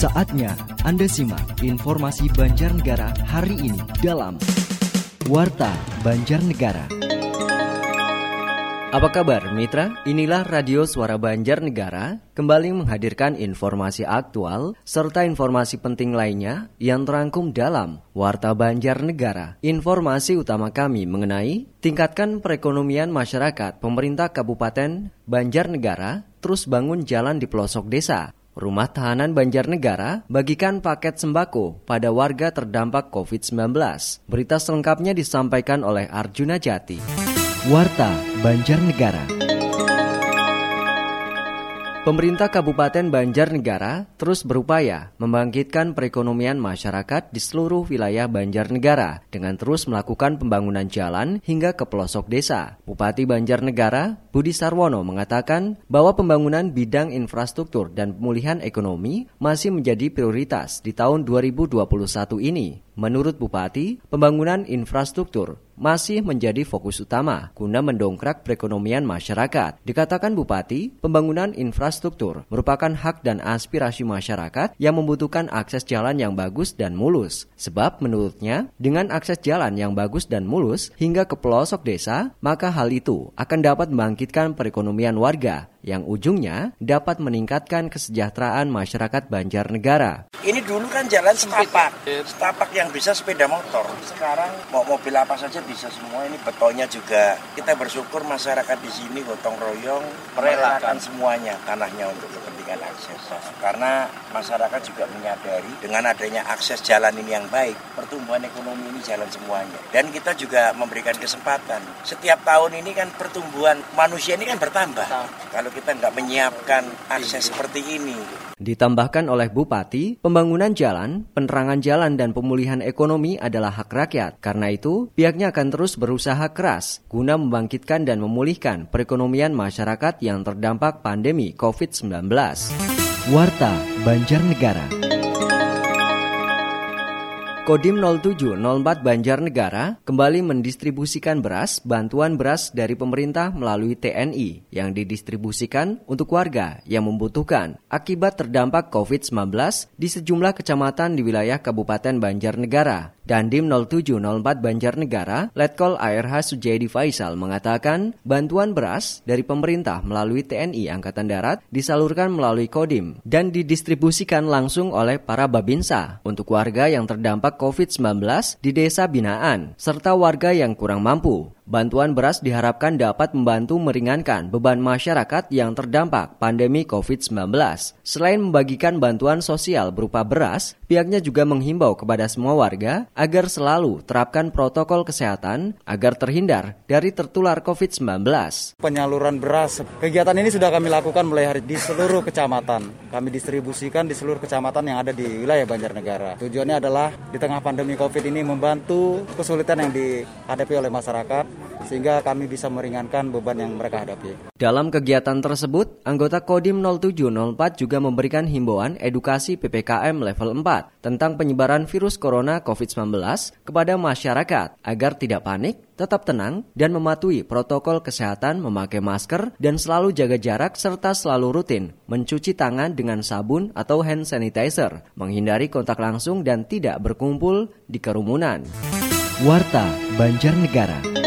Saatnya Anda simak informasi Banjarnegara hari ini dalam Warta Banjarnegara. Apa kabar mitra? Inilah Radio Suara Banjarnegara kembali menghadirkan informasi aktual serta informasi penting lainnya yang terangkum dalam Warta Banjarnegara. Informasi utama kami mengenai tingkatkan perekonomian masyarakat pemerintah Kabupaten Banjarnegara terus bangun jalan di pelosok desa. Rumah Tahanan Banjarnegara bagikan paket sembako pada warga terdampak COVID-19. Berita selengkapnya disampaikan oleh Arjuna Jati. Warta Banjarnegara. Pemerintah Kabupaten Banjarnegara terus berupaya membangkitkan perekonomian masyarakat di seluruh wilayah Banjarnegara dengan terus melakukan pembangunan jalan hingga ke pelosok desa. Bupati Banjarnegara, Budi Sarwono mengatakan bahwa pembangunan bidang infrastruktur dan pemulihan ekonomi masih menjadi prioritas di tahun 2021 ini. Menurut Bupati, pembangunan infrastruktur masih menjadi fokus utama guna mendongkrak perekonomian masyarakat. Dikatakan Bupati, pembangunan infrastruktur merupakan hak dan aspirasi masyarakat yang membutuhkan akses jalan yang bagus dan mulus. Sebab menurutnya, dengan akses jalan yang bagus dan mulus hingga ke pelosok desa, maka hal itu akan dapat membangkitkan perekonomian warga yang ujungnya dapat meningkatkan kesejahteraan masyarakat Banjarnegara. Ini dulu kan jalan setapak, setapak yang bisa sepeda motor. Sekarang mau mobil apa saja bisa semua. Ini betonnya juga. Kita bersyukur masyarakat di sini gotong royong merelakan semuanya tanahnya untuk kepentingan akses. Karena masyarakat juga menyadari dengan adanya akses jalan ini yang baik, pertumbuhan ekonomi ini jalan semuanya. Dan kita juga memberikan kesempatan. Setiap tahun ini kan pertumbuhan manusia ini kan bertambah. Kalau kalau kita nggak menyiapkan akses seperti ini. Ditambahkan oleh Bupati, pembangunan jalan, penerangan jalan dan pemulihan ekonomi adalah hak rakyat. Karena itu, pihaknya akan terus berusaha keras guna membangkitkan dan memulihkan perekonomian masyarakat yang terdampak pandemi COVID-19. Warta Banjarnegara. Kodim 0704 Banjarnegara kembali mendistribusikan beras, bantuan beras dari pemerintah melalui TNI yang didistribusikan untuk warga yang membutuhkan akibat terdampak COVID-19 di sejumlah kecamatan di wilayah Kabupaten Banjarnegara. Dandim 0704 Banjarnegara, Letkol ARH Sujaidi Faisal mengatakan bantuan beras dari pemerintah melalui TNI Angkatan Darat disalurkan melalui Kodim dan didistribusikan langsung oleh para babinsa untuk warga yang terdampak COVID-19 di desa binaan serta warga yang kurang mampu. Bantuan beras diharapkan dapat membantu meringankan beban masyarakat yang terdampak pandemi COVID-19. Selain membagikan bantuan sosial berupa beras, pihaknya juga menghimbau kepada semua warga agar selalu terapkan protokol kesehatan agar terhindar dari tertular COVID-19. Penyaluran beras, kegiatan ini sudah kami lakukan mulai hari di seluruh kecamatan. Kami distribusikan di seluruh kecamatan yang ada di wilayah Banjarnegara. Tujuannya adalah di tengah pandemi COVID ini membantu kesulitan yang dihadapi oleh masyarakat sehingga kami bisa meringankan beban yang mereka hadapi. Dalam kegiatan tersebut, anggota Kodim 0704 juga memberikan himbauan edukasi PPKM level 4 tentang penyebaran virus corona COVID-19 kepada masyarakat agar tidak panik, tetap tenang, dan mematuhi protokol kesehatan memakai masker dan selalu jaga jarak serta selalu rutin mencuci tangan dengan sabun atau hand sanitizer, menghindari kontak langsung dan tidak berkumpul di kerumunan. Warta Banjarnegara.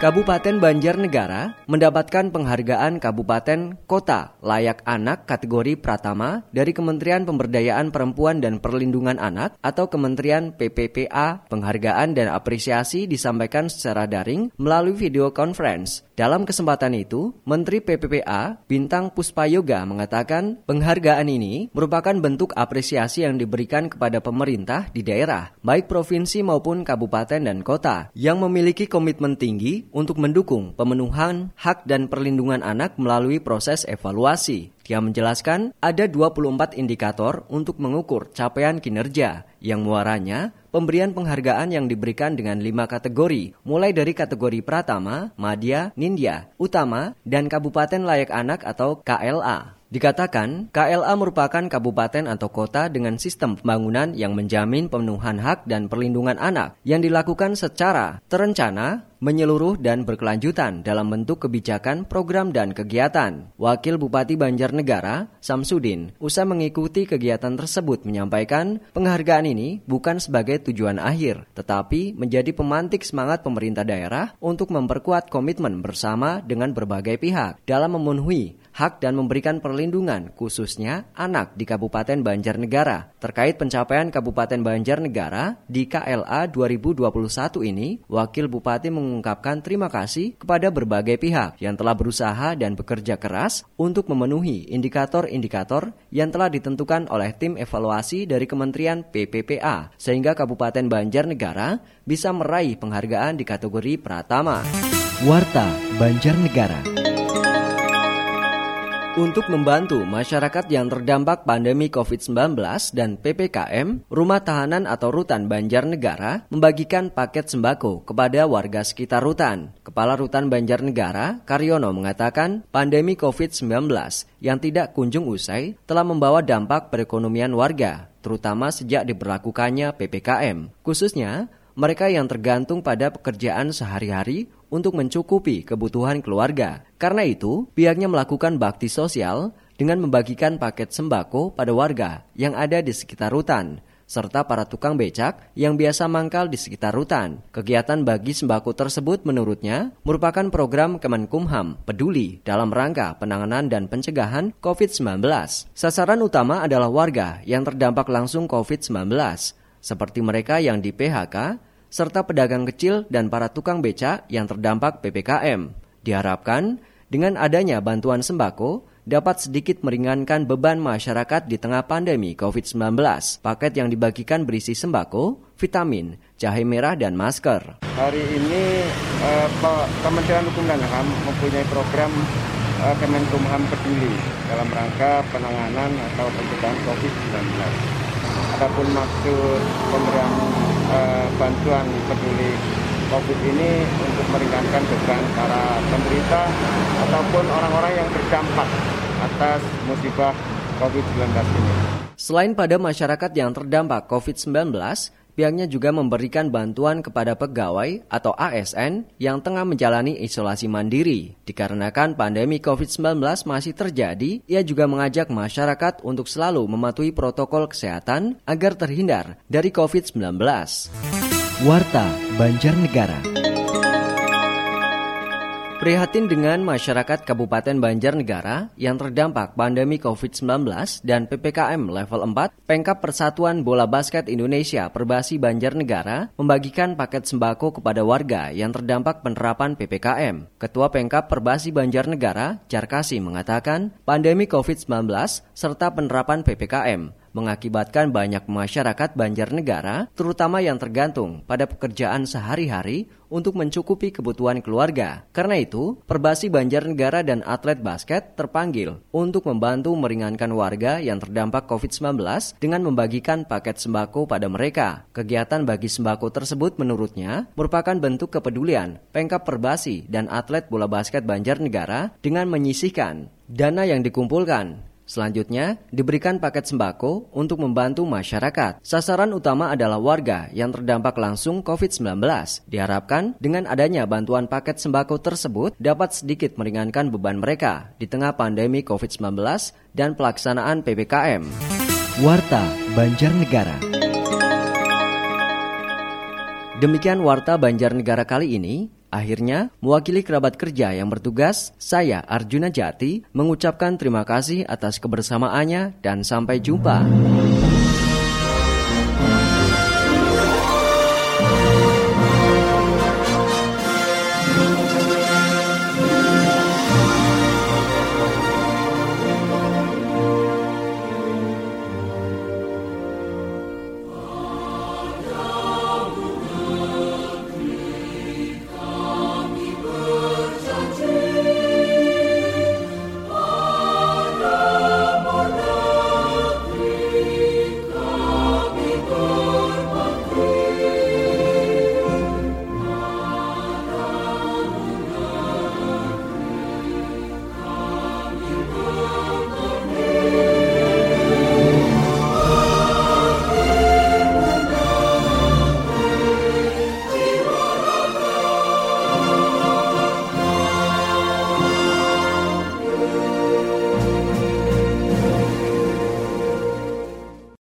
Kabupaten Banjarnegara mendapatkan penghargaan Kabupaten Kota Layak Anak kategori Pratama dari Kementerian Pemberdayaan Perempuan dan Perlindungan Anak atau Kementerian PPPA. Penghargaan dan apresiasi disampaikan secara daring melalui video conference. Dalam kesempatan itu, Menteri PPPA Bintang Puspayoga mengatakan penghargaan ini merupakan bentuk apresiasi yang diberikan kepada pemerintah di daerah, baik provinsi maupun kabupaten dan kota, yang memiliki komitmen tinggi untuk mendukung pemenuhan hak dan perlindungan anak melalui proses evaluasi. Dia menjelaskan ada 24 indikator untuk mengukur capaian kinerja yang muaranya pemberian penghargaan yang diberikan dengan lima kategori, mulai dari kategori Pratama, Madya, Nindya, Utama, dan Kabupaten Layak Anak atau KLA. Dikatakan, KLA merupakan kabupaten atau kota dengan sistem pembangunan yang menjamin pemenuhan hak dan perlindungan anak yang dilakukan secara terencana, menyeluruh dan berkelanjutan dalam bentuk kebijakan, program, dan kegiatan. Wakil Bupati Banjarnegara, Samsudin, usai mengikuti kegiatan tersebut menyampaikan penghargaan ini bukan sebagai tujuan akhir, tetapi menjadi pemantik semangat pemerintah daerah untuk memperkuat komitmen bersama dengan berbagai pihak dalam memenuhi hak dan memberikan perlindungan khususnya anak di Kabupaten Banjarnegara. Terkait pencapaian Kabupaten Banjarnegara di KLA 2021 ini, Wakil Bupati mengungkapkan terima kasih kepada berbagai pihak yang telah berusaha dan bekerja keras untuk memenuhi indikator-indikator yang telah ditentukan oleh tim evaluasi dari Kementerian PPPA sehingga Kabupaten Banjarnegara bisa meraih penghargaan di kategori Pratama. Warta Banjarnegara. Untuk membantu masyarakat yang terdampak pandemi COVID-19 dan PPKM, Rumah Tahanan atau Rutan Banjarnegara membagikan paket sembako kepada warga sekitar rutan. Kepala Rutan Banjarnegara, Karyono mengatakan pandemi COVID-19 yang tidak kunjung usai telah membawa dampak perekonomian warga, terutama sejak diberlakukannya PPKM. Khususnya, mereka yang tergantung pada pekerjaan sehari-hari untuk mencukupi kebutuhan keluarga. Karena itu, pihaknya melakukan bakti sosial dengan membagikan paket sembako pada warga yang ada di sekitar rutan serta para tukang becak yang biasa mangkal di sekitar rutan. Kegiatan bagi sembako tersebut menurutnya merupakan program Kemenkumham peduli dalam rangka penanganan dan pencegahan COVID-19. Sasaran utama adalah warga yang terdampak langsung COVID-19, seperti mereka yang di PHK serta pedagang kecil dan para tukang beca yang terdampak PPKM. Diharapkan dengan adanya bantuan sembako dapat sedikit meringankan beban masyarakat di tengah pandemi COVID-19. Paket yang dibagikan berisi sembako, vitamin, jahe merah, dan masker. Hari ini eh, Kementerian Hukum dan HAM mempunyai program eh, Kemenkumham Peduli dalam rangka penanganan atau pencegahan COVID-19 apa pun maksud pemberian uh, bantuan peduli COVID ini untuk meringankan beban para penderita ataupun orang-orang yang terdampak atas musibah COVID-19 ini. Selain pada masyarakat yang terdampak COVID-19, pihaknya juga memberikan bantuan kepada pegawai atau ASN yang tengah menjalani isolasi mandiri. Dikarenakan pandemi COVID-19 masih terjadi, ia juga mengajak masyarakat untuk selalu mematuhi protokol kesehatan agar terhindar dari COVID-19. Warta Banjarnegara. Prihatin dengan masyarakat Kabupaten Banjarnegara yang terdampak pandemi COVID-19 dan PPKM level 4, Pengkap Persatuan Bola Basket Indonesia Perbasi Banjarnegara membagikan paket sembako kepada warga yang terdampak penerapan PPKM. Ketua Pengkap Perbasi Banjarnegara, Jarkasi mengatakan, pandemi COVID-19 serta penerapan PPKM mengakibatkan banyak masyarakat Banjarnegara, terutama yang tergantung pada pekerjaan sehari-hari untuk mencukupi kebutuhan keluarga. Karena itu, Perbasi Banjarnegara dan atlet basket terpanggil untuk membantu meringankan warga yang terdampak COVID-19 dengan membagikan paket sembako pada mereka. Kegiatan bagi sembako tersebut menurutnya merupakan bentuk kepedulian Pengkap Perbasi dan atlet bola basket Banjarnegara dengan menyisihkan dana yang dikumpulkan Selanjutnya, diberikan paket sembako untuk membantu masyarakat. Sasaran utama adalah warga yang terdampak langsung COVID-19. Diharapkan dengan adanya bantuan paket sembako tersebut dapat sedikit meringankan beban mereka di tengah pandemi COVID-19 dan pelaksanaan PPKM. Warta Banjarnegara. Demikian Warta Banjarnegara kali ini. Akhirnya, mewakili kerabat kerja yang bertugas, saya Arjuna Jati mengucapkan terima kasih atas kebersamaannya dan sampai jumpa.